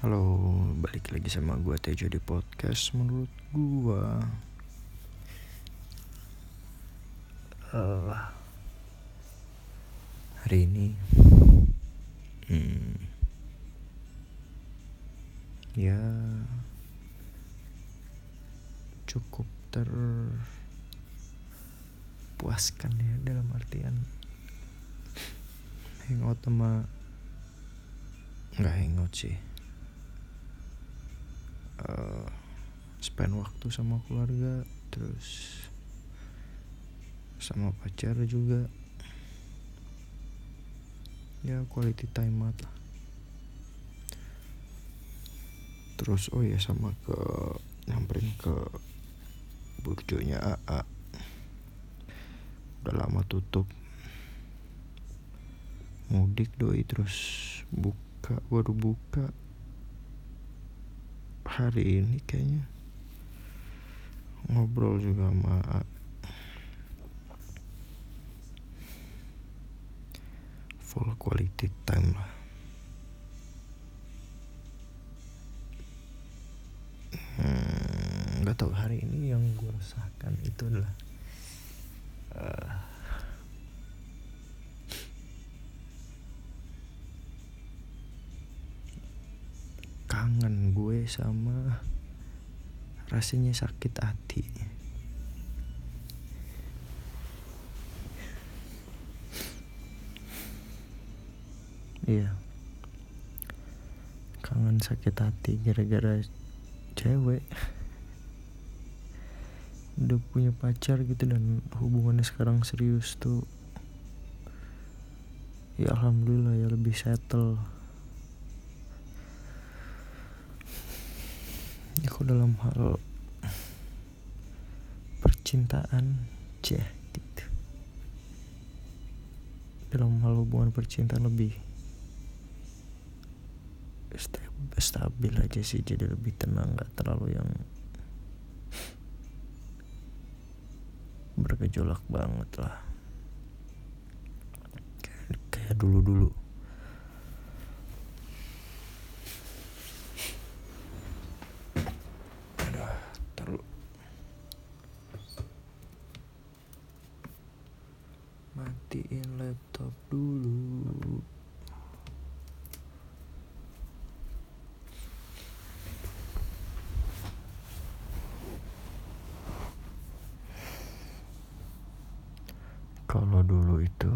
Halo, balik lagi sama gua Tejo di podcast menurut gua. Uh, hari ini hmm, ya cukup terpuaskan ya dalam artian hangout sama nggak hangout sih uh, spend waktu sama keluarga terus sama pacar juga. Ya quality time lah. Terus oh ya sama ke nyamperin ke burjonya AA udah lama tutup. Mudik doi terus buka baru buka hari ini kayaknya. Ngobrol juga sama full quality time lah. Hmm, nggak hmm, tahu hari ini yang gue rasakan itu adalah uh, sama rasanya sakit hati. Iya. Kangen sakit hati gara-gara cewek. Udah punya pacar gitu dan hubungannya sekarang serius tuh. Ya alhamdulillah ya lebih settle aku dalam hal percintaan. Ceh gitu. Dalam hal hubungan percintaan lebih stabil aja sih jadi lebih tenang nggak terlalu yang bergejolak banget lah. Kayak dulu dulu matiin laptop dulu. Kalau dulu itu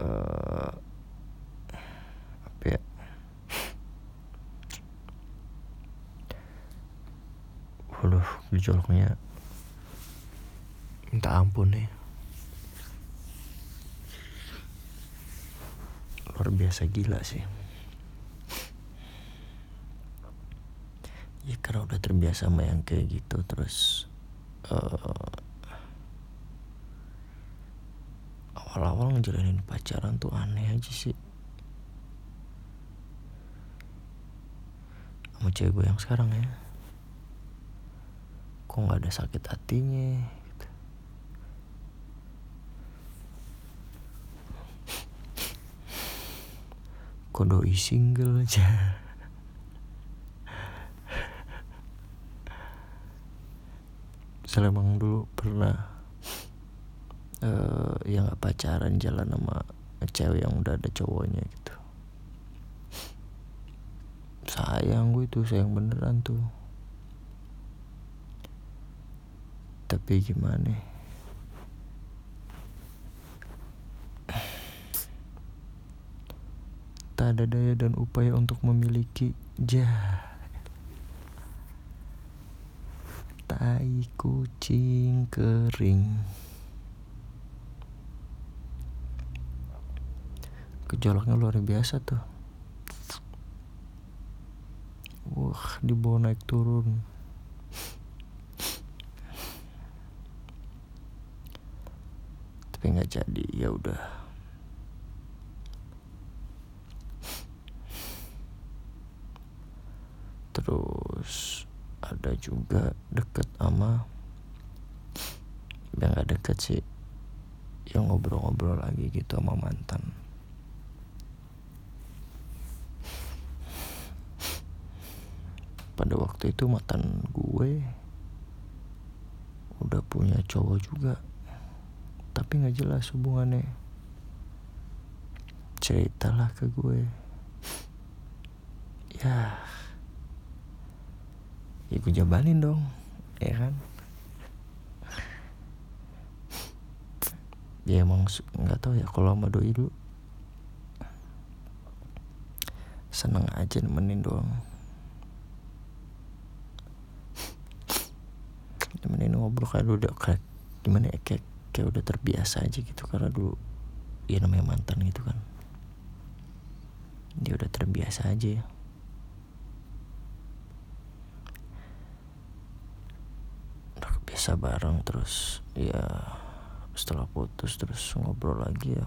uh, apa ya? Waduh, gejolaknya minta ampun nih luar biasa gila sih. Ya karena udah terbiasa sama yang kayak gitu terus uh, awal-awal ngejalanin pacaran tuh aneh aja sih. Sama cewek gue yang sekarang ya. Kok nggak ada sakit hatinya kodoi single aja. Saya emang dulu pernah uh, ya gak pacaran jalan sama cewek yang udah ada cowoknya gitu. Sayang gue itu sayang beneran tuh. Tapi gimana ada daya dan upaya untuk memiliki jah. Tai kucing kering. Gejolaknya luar biasa tuh. Wah dibawa naik turun. Tapi nggak jadi ya udah nggak deket sih. Yang ngobrol-ngobrol lagi gitu sama mantan. Pada waktu itu mantan gue udah punya cowok juga. Tapi nggak jelas hubungannya. Ceritalah ke gue. Ya ya gue jabanin dong ya kan? Ya emang nggak tahu ya kalau sama doi dulu. Seneng aja nemenin doang. Nemenin ngobrol kayak udah kayak gimana ya kayak kayak udah terbiasa aja gitu karena dulu ya namanya mantan gitu kan. Dia udah terbiasa aja. Ya udah bareng terus ya setelah putus terus ngobrol lagi ya.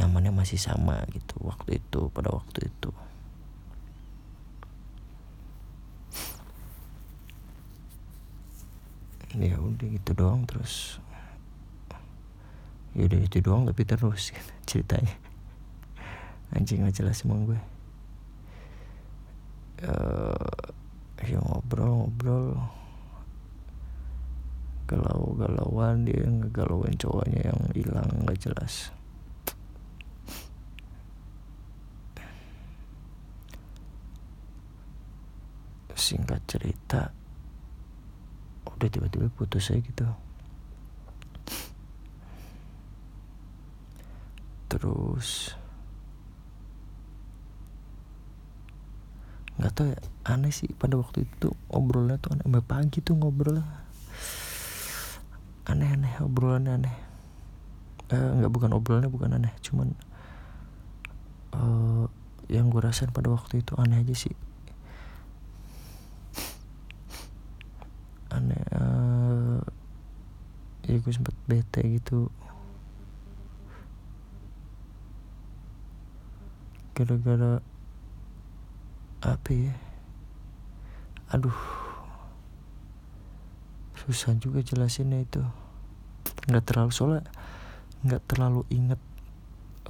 Nyamannya masih sama gitu waktu itu pada waktu itu. Ya udah gitu doang terus. Ya udah itu doang tapi terus gitu, ceritanya. Anjing nggak jelas emang gue. Uh, ya ngobrol-ngobrol galau-galauan dia ngegalauin cowoknya yang hilang nggak jelas. Singkat cerita udah tiba-tiba putus aja gitu. Terus nggak tahu ya aneh sih pada waktu itu obrolnya tuh aneh. Pagi tuh ngobrol aneh-aneh obrolannya aneh. Eh, nggak bukan obrolannya bukan aneh cuman uh, yang gue rasain pada waktu itu aneh aja sih. Aneh uh, ya gue sempet bete gitu. Gara-gara apa ya? Aduh. Susah juga jelasinnya itu nggak terlalu soalnya nggak terlalu inget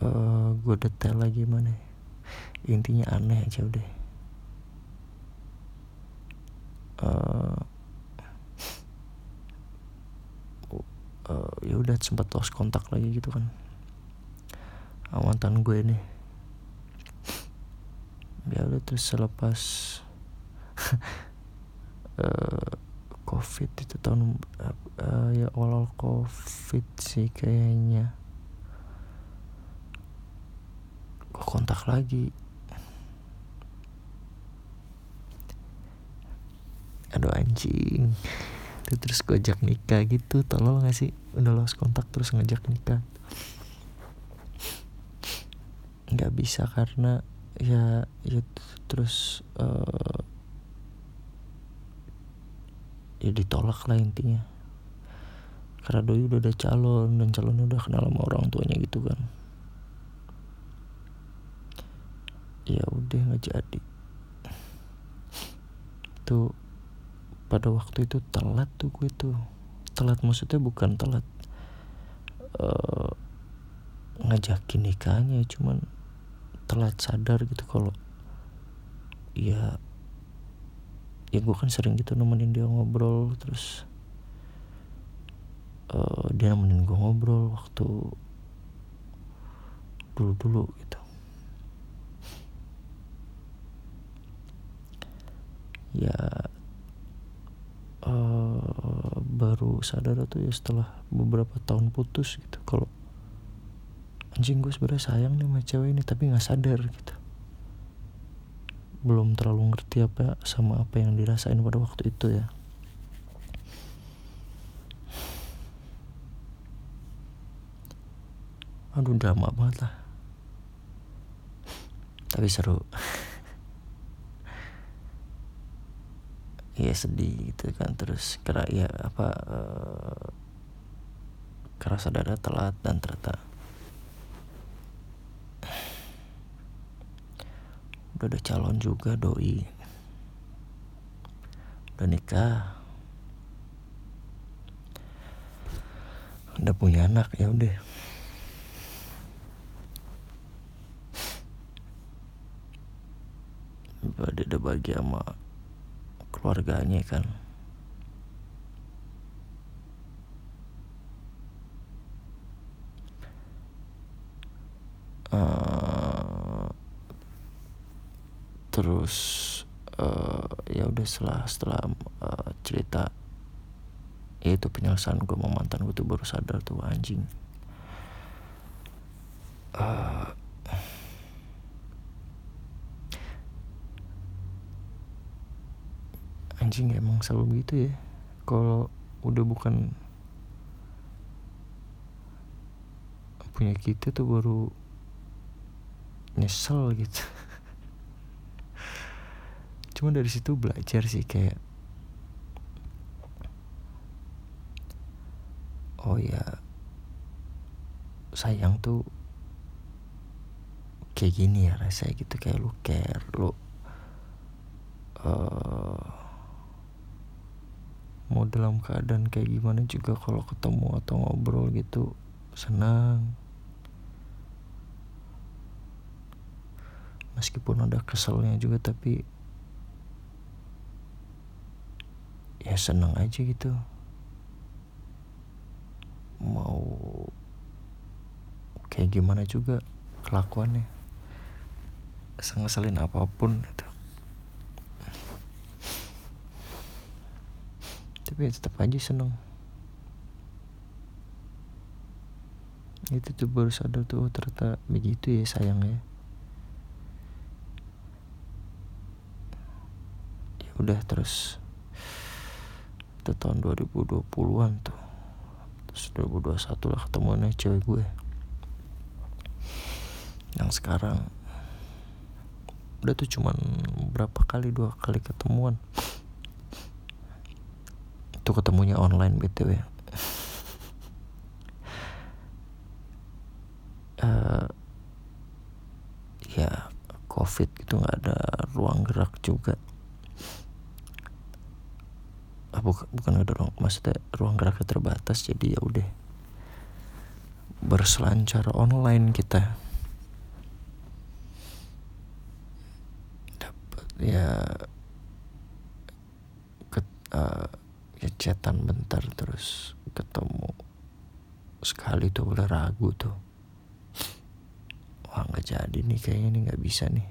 uh, gue detail lagi mana. Intinya aneh aja udah. Uh, uh, ya udah sempat lost kontak lagi gitu kan. Mantan gue nih ya udah terus selepas uh, covid itu tahun uh, ya awal covid sih kayaknya. Gue kontak lagi. Aduh anjing. Itu terus gue ajak nikah gitu tolong gak sih? Udah lost kontak terus ngajak nikah. Nggak bisa karena ya ya terus uh, ya ditolak lah intinya. Karena doi udah ada calon dan calonnya udah kenal sama orang tuanya gitu kan. Ya udah nggak jadi. Tuh pada waktu itu telat tuh gue tuh. Telat maksudnya bukan telat uh, ngajakin nikahnya cuman telat sadar gitu kalau ya ya gue kan sering gitu nemenin dia ngobrol terus uh, dia nemenin gue ngobrol waktu dulu dulu gitu. Ya uh, baru sadar tuh ya setelah beberapa tahun putus gitu kalau anjing gue sebenarnya sayang nih sama cewek ini tapi nggak sadar gitu belum terlalu ngerti apa sama apa yang dirasain pada waktu itu ya. Aduh drama banget lah. Tapi seru. Ya sedih gitu kan. Terus kira ya apa uh, kerasa dada telat dan ternyata udah ada calon juga doi. Udah nikah. Udah punya anak ya udah. Dia udah bahagia sama keluarganya kan. Uh, terus uh, ya udah setelah setelah uh, cerita ya itu penyelesaian gue sama mantan gue tuh baru sadar tuh anjing. Uh, anjing emang selalu begitu ya. Kalau udah bukan punya kita tuh baru nyesel gitu cuma dari situ belajar sih kayak oh ya sayang tuh kayak gini ya rasanya gitu kayak lu care lu uh, mau dalam keadaan kayak gimana juga kalau ketemu atau ngobrol gitu senang. Meskipun ada keselnya juga tapi ya senang aja gitu. Mau kayak gimana juga kelakuannya. Sengeselin apa pun gitu. Tapi ya tetap aja seneng. Itu tuh baru sadar tuh oh, ternyata begitu ya sayangnya. Ya udah terus itu tahun 2020-an tuh. Terus 2021 lah ketemuannya cewek gue. Yang sekarang udah tuh cuman berapa kali dua kali ketemuan. Itu ketemunya online btw uh, eh, ya covid itu nggak ada ruang gerak juga ah, bukan bukan ada ruang maksudnya ruang geraknya terbatas jadi ya udah. Berselancar online kita. Dapat ya ke, uh, ya chatan bentar terus ketemu sekali tuh udah ragu tuh. Wah nggak jadi nih kayaknya nih nggak bisa nih.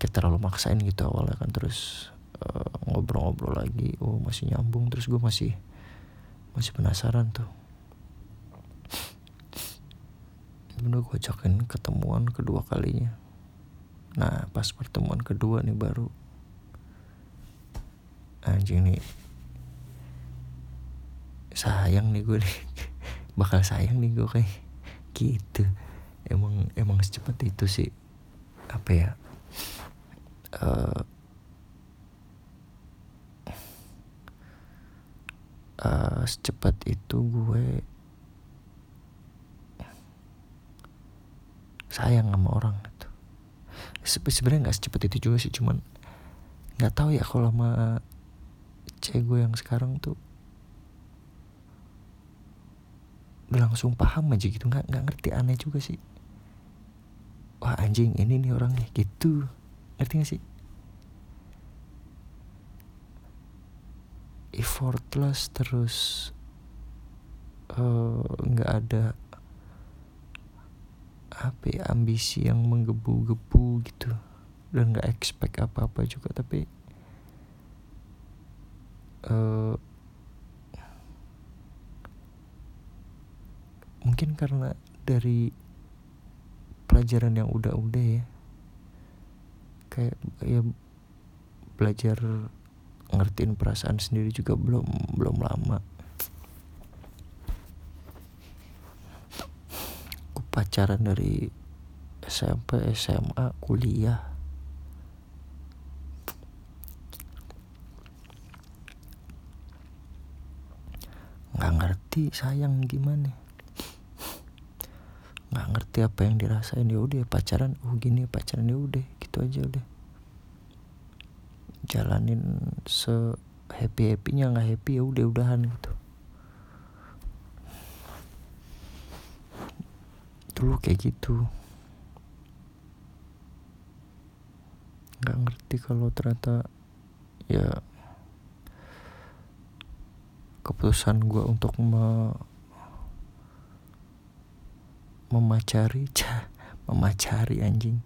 Kita terlalu maksain gitu awalnya kan terus uh, ngobrol-ngobrol lagi. Oh masih nyambung. Terus gue masih masih penasaran tuh. Udah gue ajakin ketemuan kedua kalinya. Nah pas pertemuan kedua nih baru. Anjing nih. Sayang nih gue nih. Bakal sayang nih gue kayak gitu. Emang emang secepat itu sih. Apa ya? Uh, uh, secepat itu gue sayang sama orang gitu. Sebenarnya nggak secepat itu juga sih cuman nggak tahu ya kalau sama cewek gue yang sekarang tuh langsung paham aja gitu. Nggak nggak ngerti aneh juga sih. Wah anjing ini nih orangnya gitu. Ngerti gak sih effortless terus eh, nggak uh, ada apa ya ambisi yang menggebu-gebu gitu. Dan nggak expect apa-apa juga tapi uh, mungkin karena dari pelajaran yang udah-udah ya kayak ya belajar ngertiin perasaan sendiri juga belum belum lama. Aku pacaran dari SMP SMA kuliah. Nggak ngerti sayang gimana? Nggak ngerti apa yang dirasain. Ya udah pacaran oh gini pacaran ya udah gitu aja udah jalanin se happy happynya nggak happy ya udah udahan gitu. Dulu kayak gitu. Nggak ngerti kalau ternyata ya keputusan gue untuk me memacari memacari anjing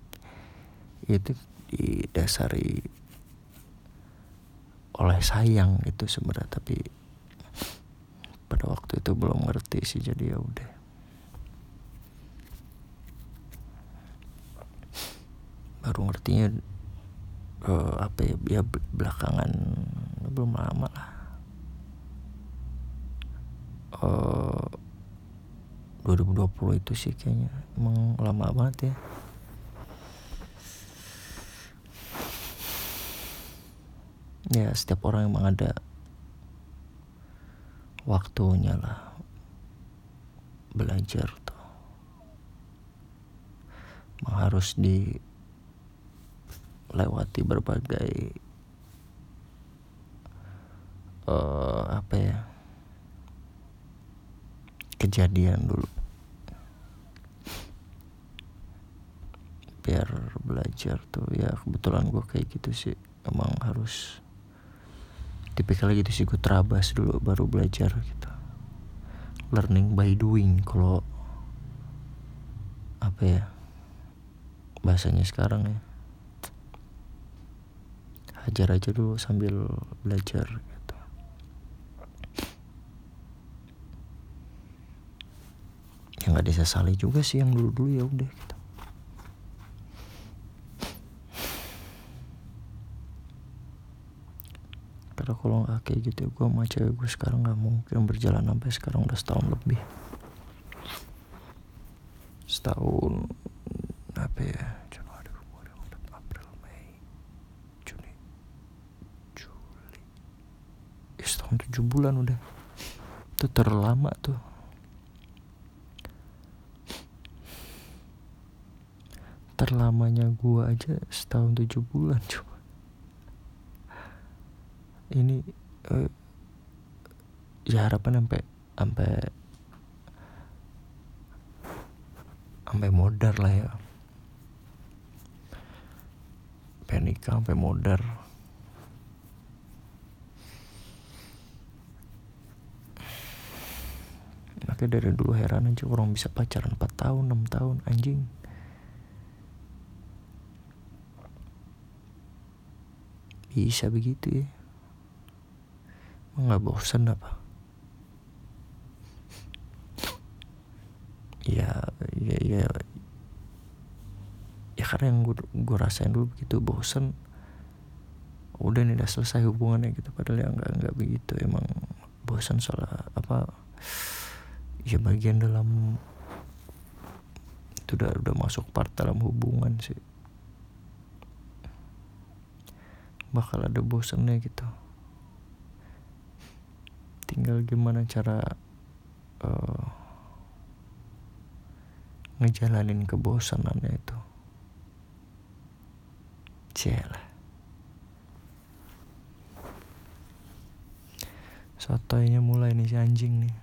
itu didasari oleh sayang itu sebenarnya tapi pada waktu itu belum ngerti sih jadi ya udah. Baru ngertinya uh, apa ya ya belakangan belum lama lah. Uh, 2020 itu sih kayaknya emang lama banget ya ya setiap orang emang ada waktunya lah belajar tuh. Emang harus dilewati berbagai uh, apa ya kejadian dulu. Biar belajar tuh. Ya kebetulan gue kayak gitu sih. Emang harus tipikal gitu sih gue terabas dulu baru belajar gitu. Learning by doing kalau apa ya bahasanya sekarang ya. Hajar aja dulu sambil belajar ya nggak disesali juga sih yang dulu dulu ya udah gitu karena kalau nggak kayak gitu gue sama cewek gue sekarang nggak mungkin berjalan sampai sekarang udah setahun lebih. Setahun apa ya? Februari Maret April Mei Juni Juli. Setahun tujuh bulan udah. Itu terlama tuh. Terlamanya gua aja setahun tujuh bulan cuma ini uh, ya harapan sampai sampai sampai modar lah ya. Nikah sampai modar. Makanya dari dulu heran aja orang bisa pacaran 4 tahun 6 tahun anjing. Bisa begitu ya nggak bosan apa ya ya ya. Ya karena yang gue gue rasain dulu begitu bosan udah nih udah selesai hubungannya gitu. Padahal ya nggak nggak begitu. Emang bosan soal apa ya bagian dalam itu udah udah masuk part dalam hubungan sih. Bakal ada bosannya gitu tinggal gimana cara uh, ngejalanin kebosanannya itu. Cielah Sotoynya mulai nih si anjing nih.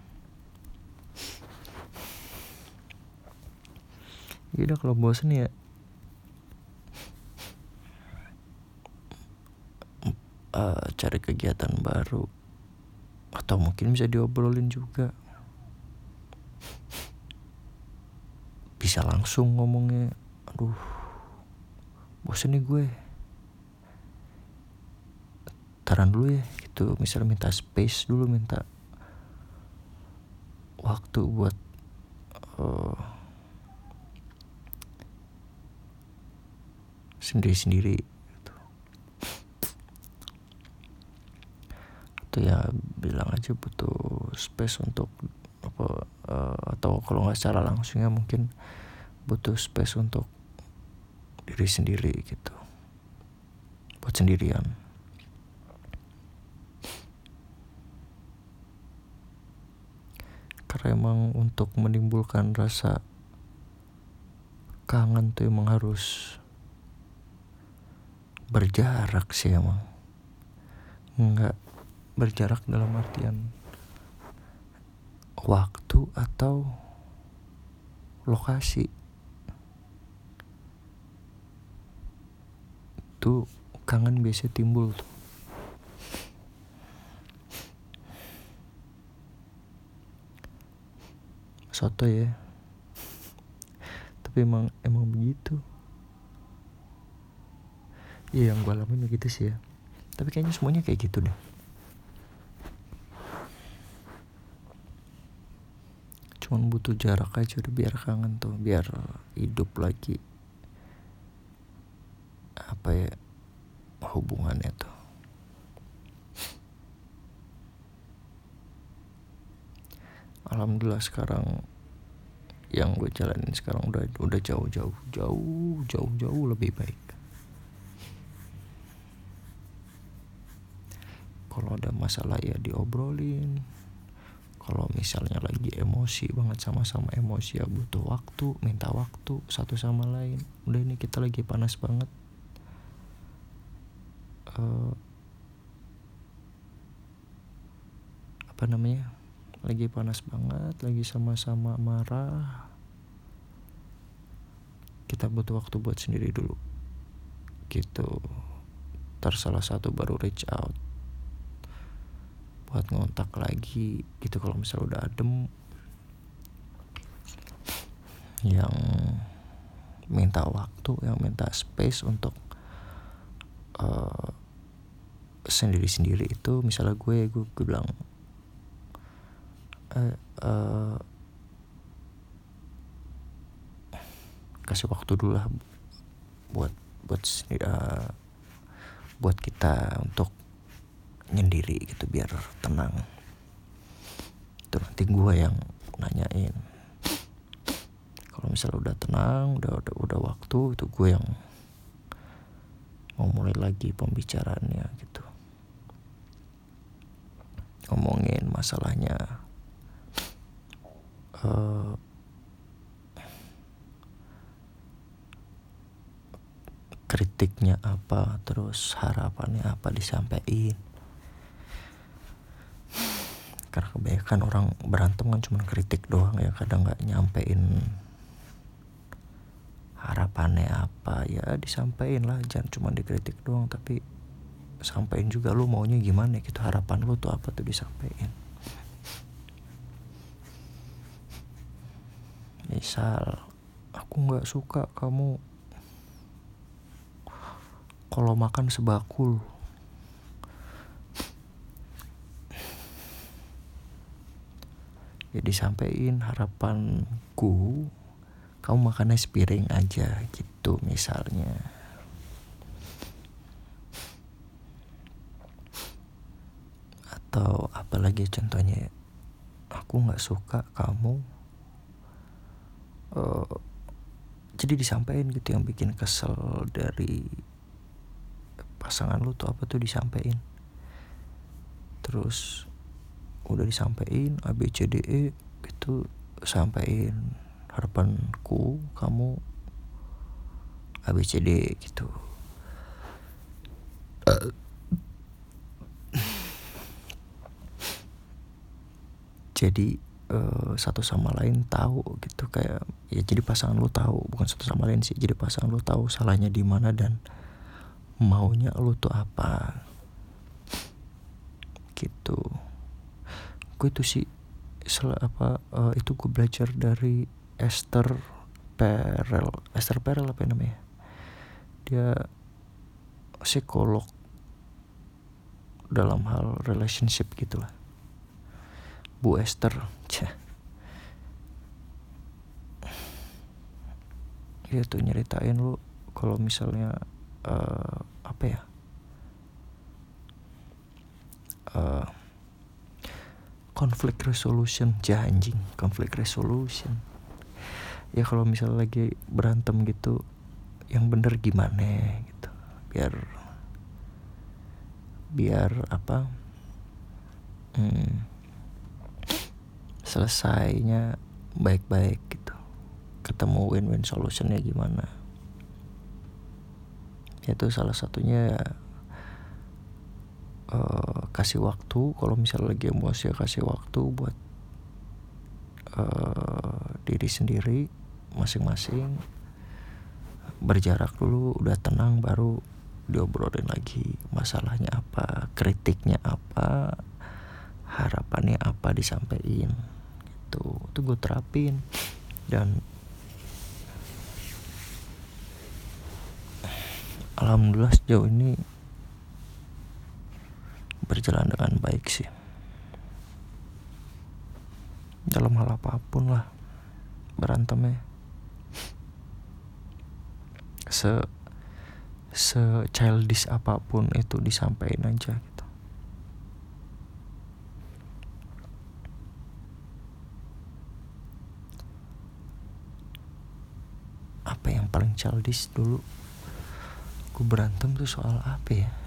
Yaudah kalau bosan ya. Uh, cari kegiatan baru atau mungkin bisa diobrolin juga. Bisa langsung ngomongnya aduh bosan nih gue. Taran dulu ya gitu. Misalnya minta space dulu minta waktu buat uh, sendiri-sendiri itu ya bilang aja butuh space untuk apa uh, atau kalau nggak secara langsung ya mungkin butuh space untuk diri sendiri gitu. Buat sendirian. Karena emang untuk menimbulkan rasa kangen tuh emang harus berjarak sih emang. Nggak berjarak dalam artian waktu atau lokasi. Itu kangen biasa timbul tuh. Soto ya. Tapi emang emang begitu. Iya yang gue alamin begitu sih ya. Tapi kayaknya semuanya kayak gitu deh cuman butuh jarak aja udah biar kangen tuh biar hidup lagi apa ya hubungannya tuh. Alhamdulillah sekarang yang gue jalanin sekarang udah udah jauh jauh jauh jauh jauh lebih baik. Kalau ada masalah ya diobrolin kalau misalnya lagi emosi banget sama-sama emosi ya butuh waktu minta waktu satu sama lain. Udah ini kita lagi panas banget. Uh, apa namanya? Lagi panas banget lagi sama-sama marah. Kita butuh waktu buat sendiri dulu. Gitu. Tersalah satu baru reach out buat ngontak lagi gitu kalau misalnya udah adem. Yang minta waktu yang minta space untuk uh, sendiri-sendiri itu misalnya gue gue, gue bilang uh, uh, kasih waktu dulu lah buat buat uh, buat kita untuk nyendiri gitu biar tenang. Itu nanti gue yang nanyain. Kalau misalnya udah tenang udah udah udah waktu itu gue yang mau mulai lagi pembicaraannya gitu. Ngomongin masalahnya uh, kritiknya apa terus harapannya apa disampaikan karena kebanyakan orang berantem kan cuma kritik doang ya kadang nggak nyampein harapannya apa. Ya disampaikan lah jangan cuma dikritik doang tapi sampaikan juga lu maunya gimana gitu harapan lu tuh apa tuh disampaikan. Misal aku nggak suka kamu kalau makan sebakul ya disampaikan harapanku kamu makannya sepiring aja gitu misalnya. Atau apalagi contohnya aku nggak suka kamu uh, jadi disampaikan gitu yang bikin kesel dari pasangan lu tuh apa tuh disampaikan. Terus udah disampaikan A B C D E gitu. Sampaikan harapanku kamu A B C D gitu. Uh, jadi uh, satu sama lain tahu gitu kayak ya jadi pasangan lu tahu. Bukan satu sama lain sih jadi pasangan lu tahu salahnya di mana dan maunya lu tuh apa. Gitu gue itu sih sel apa uh, itu gue belajar dari Esther Perel Esther Perel apa namanya? Dia psikolog dalam hal relationship gitulah Bu Esther Cah. dia tuh nyeritain lu kalau misalnya uh, apa ya? Uh, conflict resolution. Janjing conflict resolution. Ya kalau misalnya lagi berantem gitu yang bener gimana gitu. Biar biar apa hmm, selesainya baik-baik gitu. Ketemu win-win solutionnya gimana. Itu salah satunya ya uh, kasih waktu kalau misalnya lagi emosi ya kasih waktu buat uh, diri sendiri masing-masing. Berjarak dulu udah tenang baru diobrolin lagi masalahnya apa kritiknya apa harapannya apa disampaikan itu itu gue terapin. Dan alhamdulillah sejauh ini berjalan dengan baik sih. Dalam hal apa pun lah berantemnya. Se se childish apa pun itu disampaikan aja gitu. Apa yang paling childish dulu? Aku berantem tuh soal apa ya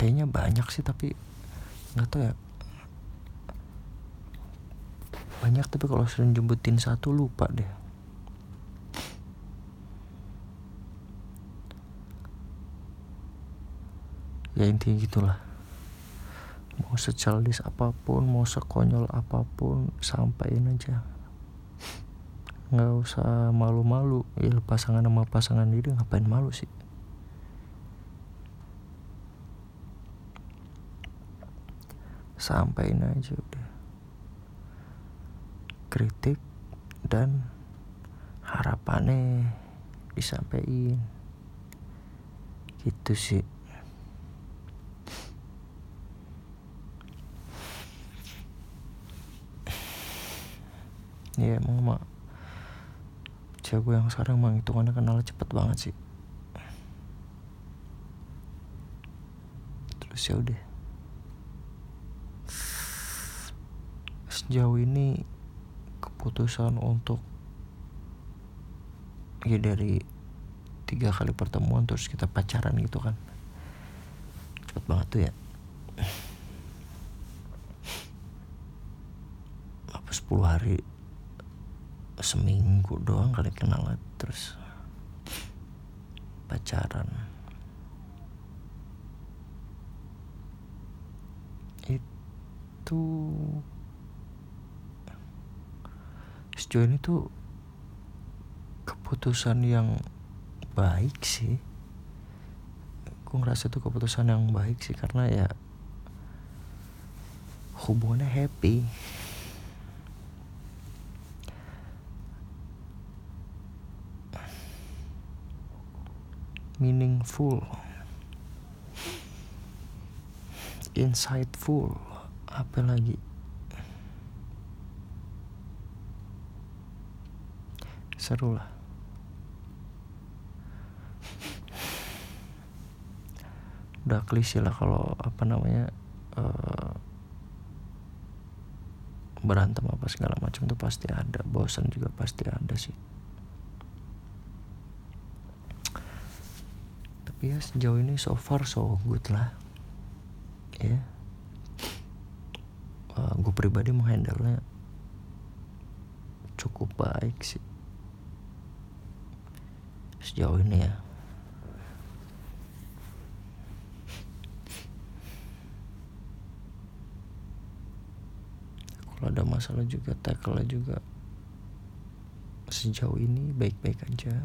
kayaknya banyak sih tapi nggak tahu ya. Banyak tapi kalau sering jemputin satu lupa deh. Ya intinya gitulah. Mau secaldis apa pun mau sekonyol apa pun sampaikan aja. Nggak usah malu-malu. Ya pasangan sama pasangan diri ngapain malu sih sampaikan aja udah. Kritik dan harapannya disampaikan. Gitu sih. Ya emang mak. Gue yang sekarang emang hitungannya kenal cepet banget sih. Terus ya udah sejauh ini keputusan untuk ya dari tiga kali pertemuan terus kita pacaran gitu kan. Cepet banget tuh ya. Apa 10 hari seminggu doang kali kenal terus pacaran. Itu sejauh ini tuh keputusan yang baik sih. Gue ngerasa tuh keputusan yang baik sih karena ya hubungannya happy. Meaningful. Insightful. Apa lagi seru lah. Udah klise lah kalau apa namanya uh, berantem apa segala macam tuh pasti ada. Bosan juga pasti ada sih. Tapi ya sejauh ini so far so good lah. Ya. Yeah. uh, gue pribadi menghandle nya cukup baik sih sejauh ini ya. Kalau ada masalah juga tackle juga sejauh ini baik-baik aja.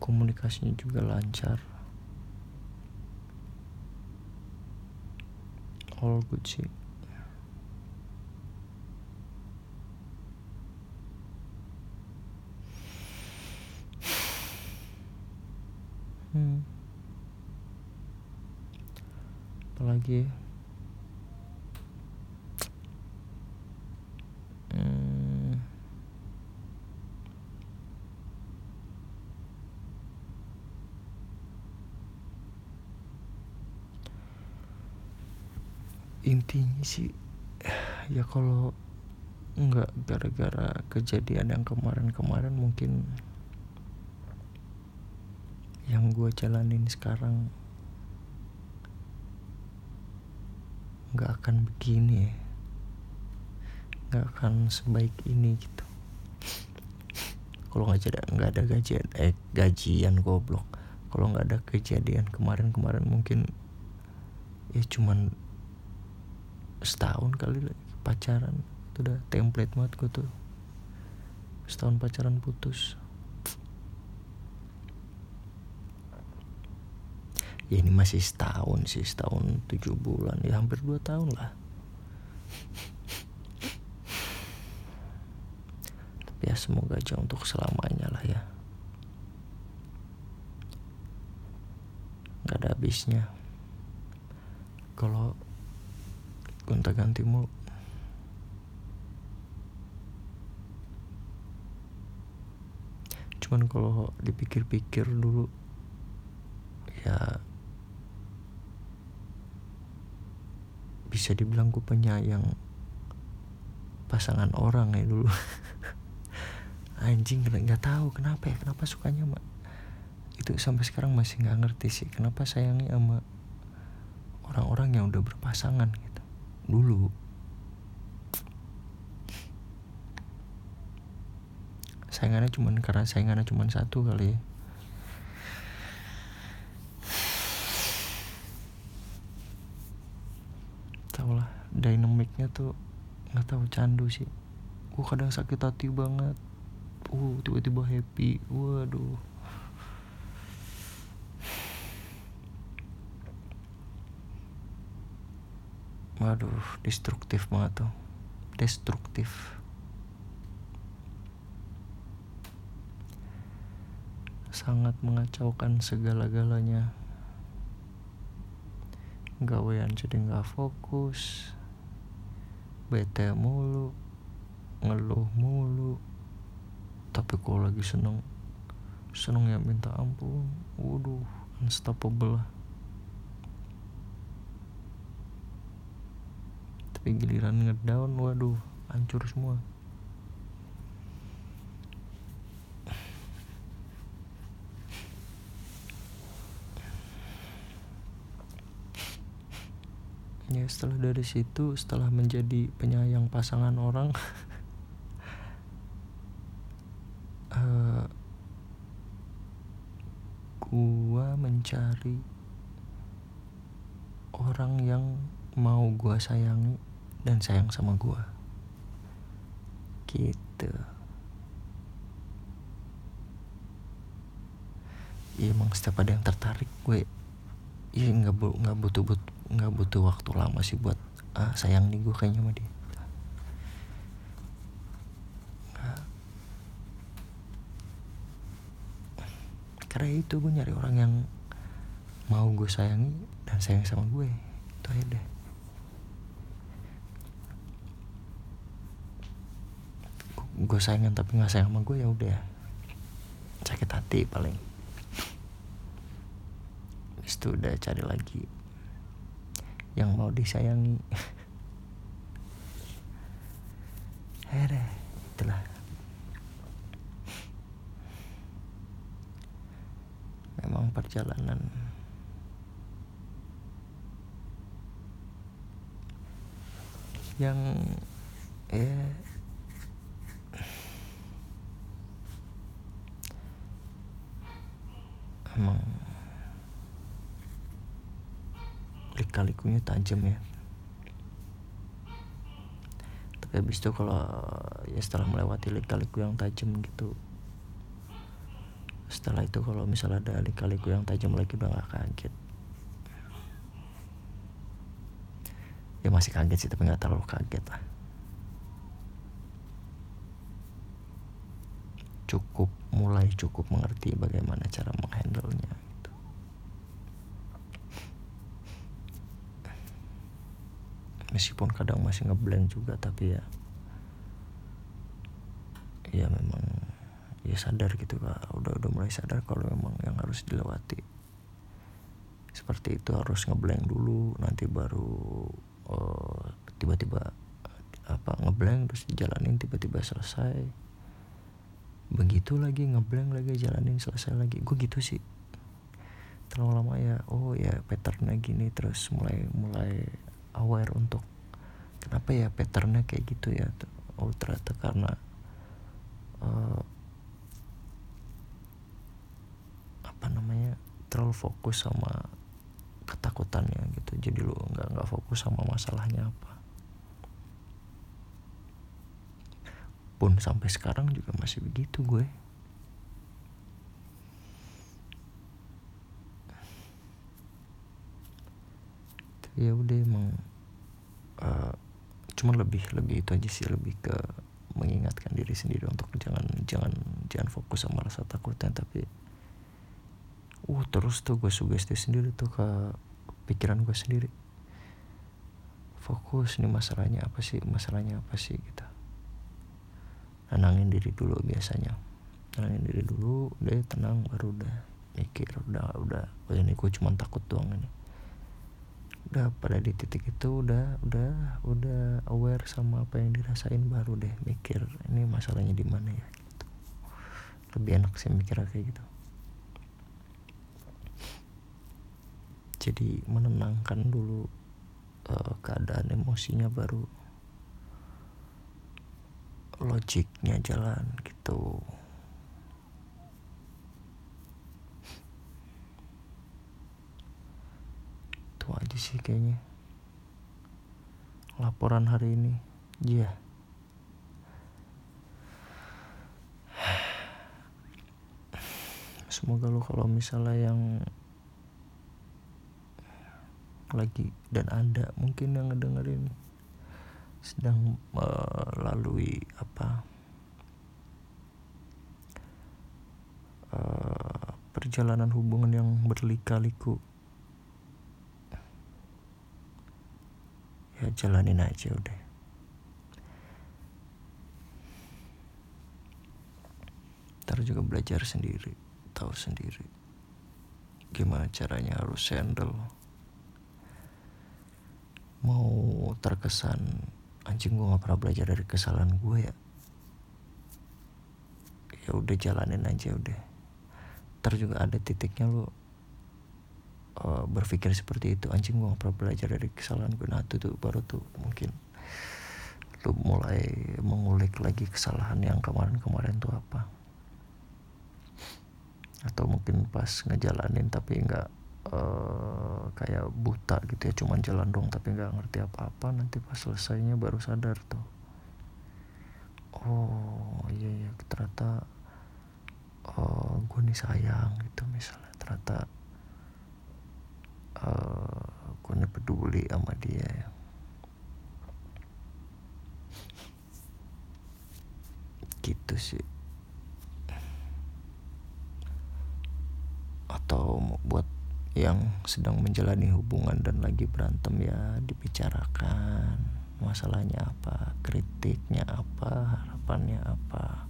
Komunikasinya juga lancar. All good sih hmm. Apalagi hmm. intinya sih ya kalau nggak gara-gara kejadian yang kemarin-kemarin mungkin yang gue jalanin sekarang nggak akan begini ya. Nggak akan sebaik ini gitu. Kalau nggak ada nggak ada gajian eh gajian goblok. Kalau nggak ada kejadian kemarin-kemarin mungkin ya cuman setahun kali pacaran. Itu udah template banget gue tuh. Setahun pacaran putus ya ini masih setahun sih setahun tujuh bulan. Ya hampir dua tahun lah. Tapi ya semoga aja untuk selamanya lah ya. Nggak ada habisnya. Kalau gonta ganti mulu cuman kalau dipikir-pikir dulu ya bisa dibilang gue penyayang pasangan orang ya dulu. Anjing nggak tahu kenapa ya kenapa sukanya mak itu sampai sekarang masih nggak ngerti sih kenapa sayangnya sama orang-orang yang udah berpasangan gitu. Dulu. Sayangannya cuman karena sayangannya cuman satu kali ya tau lah dinamiknya tuh nggak tahu candu sih. Gue kadang sakit hati banget. Uh tiba-tiba happy. Waduh. Waduh destruktif banget tuh. Destruktif. Sangat mengacaukan segala-galanya. Gawean jadi nggak fokus bete mulu ngeluh mulu. Tapi kalau lagi seneng seneng ya minta ampun. Waduh unstoppable lah. Tapi giliran ngedown waduh hancur semua ya setelah dari situ setelah menjadi penyayang pasangan orang uh, gua mencari orang yang mau gua sayangi dan sayang sama gua. Gitu. Ya emang setiap ada yang tertarik gue ya nggak bu nggak butuh but nggak butuh waktu lama sih buat ah sayang nih gue kayaknya sama dia. Karena itu gue nyari orang yang mau gue sayangi dan sayang sama gue itu aja deh. Gue sayangan tapi nggak sayang sama gue ya udah. Sakit hati paling itu udah cari lagi yang mau disayangi. Akhirnya itulah. Memang perjalanan yang ya emang lika-likunya tajam ya. Tapi habis itu kalau ya setelah melewati lika-liku yang tajam gitu setelah itu kalau misalnya ada lika-liku yang tajam lagi udah gak kaget. Ya masih kaget sih tapi nggak terlalu kaget lah. Cukup mulai cukup mengerti bagaimana cara menghandle nya meskipun kadang masih ngeblank juga tapi ya ya memang ya sadar gitu kak. Udah udah mulai sadar kalau memang yang harus dilewati. Seperti itu harus ngeblank dulu nanti baru uh, tiba-tiba apa ngeblank terus dijalanin tiba-tiba selesai. Begitu lagi ngeblank lagi jalanin selesai lagi. Gue gitu sih. Terlalu lama ya oh ya patternnya gini terus mulai mulai aware untuk kenapa ya patternnya kayak gitu ya oh ternyata karena uh, apa namanya terlalu fokus sama ketakutannya gitu. Jadi lu nggak nggak fokus sama masalahnya apa. Pun sampai sekarang juga masih begitu gue. Ya udah emang uh, cuman lebih lebih itu aja sih lebih ke mengingatkan diri sendiri untuk jangan jangan jangan fokus sama rasa takutnya tapi uh terus tuh gue sugesti sendiri tuh ke pikiran gue sendiri. Fokus nih masalahnya apa sih masalahnya apa sih gitu. Tenangin diri dulu biasanya. Tenangin diri dulu deh tenang baru udah mikir udah udah oh ini gue cuma takut doang ini udah pada di titik itu udah udah udah aware sama apa yang dirasain baru deh mikir ini masalahnya di mana ya? Gitu. lebih enak sih mikir kayak gitu. Jadi menenangkan dulu uh, keadaan emosinya baru logiknya jalan gitu itu aja sih kayaknya. Laporan hari ini. Iya. Yeah. semoga lo kalau misalnya yang lagi dan ada mungkin yang ngedengerin sedang melalui apa uh, perjalanan hubungan yang berlika-liku ya jalanin aja udah. Ntar juga belajar sendiri tahu sendiri. Gimana caranya harus handle. Mau terkesan anjing gue gak pernah belajar dari kesalahan gue ya. Ya udah jalanin aja udah. Ntar juga ada titiknya lo uh, berpikir seperti itu. Anjing gue gak pernah belajar dari kesalahan gue nah itu tuh baru tuh mungkin lu mulai mengulik lagi kesalahan yang kemarin-kemarin tuh apa. Atau mungkin pas ngejalanin tapi nggak uh, kayak buta gitu ya cuman jalan dong tapi nggak ngerti apa-apa nanti pas selesainya baru sadar tuh. Oh iya iya. Ternyata uh, eh, gue nih sayang gitu misalnya. Ternyata uh, aku nih peduli sama dia. Gitu sih. Atau buat yang sedang menjalani hubungan dan lagi berantem ya dibicarakan. Masalahnya apa? Kritiknya apa? Harapannya apa?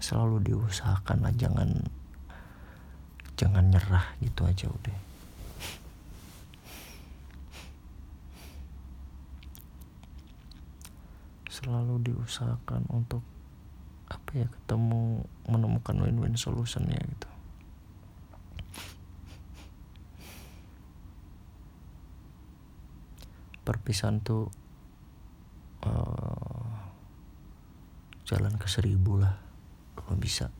Selalu diusahakan lah jangan jangan nyerah gitu aja udah. Selalu diusahakan untuk apa ya ketemu menemukan win-win solutionnya gitu. Perpisahan tuh uh, jalan ke seribu lah kalau bisa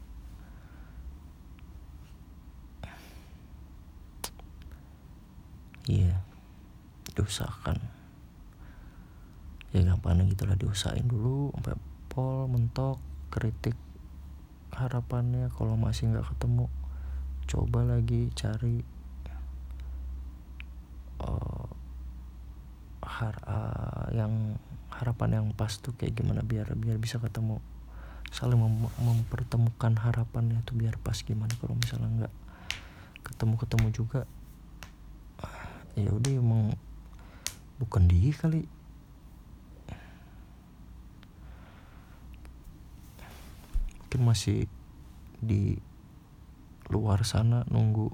iya diusahakan ya gampang gitulah diusahain dulu sampai pol mentok kritik harapannya kalau masih nggak ketemu coba lagi cari uh, har uh, yang harapan yang pas tuh kayak gimana biar biar bisa ketemu saling mem mempertemukan harapannya tuh biar pas gimana kalau misalnya nggak ketemu ketemu juga. Ya udah emang bukan dia kali. Mungkin masih di luar sana nunggu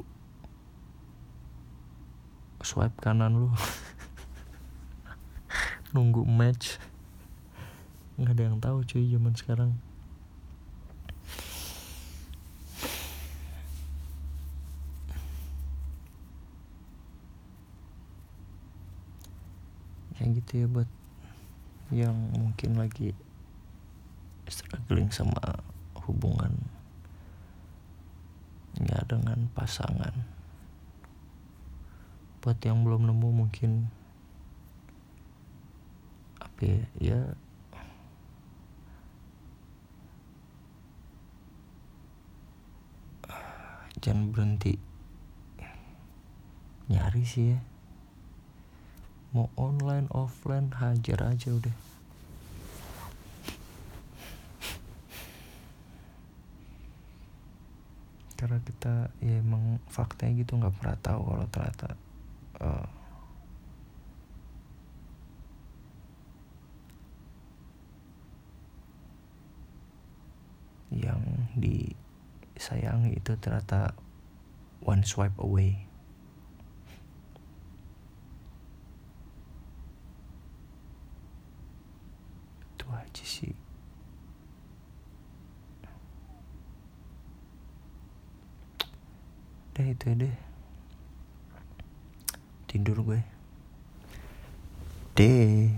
swipe kanan lu. Nunggu match. Nggak ada yang tahu cuy zaman sekarang kayak gitu ya buat yang mungkin lagi struggling sama hubungan ya dengan pasangan. Buat yang belum nemu mungkin tapi ya jangan berhenti nyari sih ya mau online offline hajar aja udah. Karena kita ya emang faktanya gitu nggak pernah tahu kalau ternyata uh, yang disayangi itu ternyata one swipe away itu aja sih deh itu deh. Tidur gue. Deh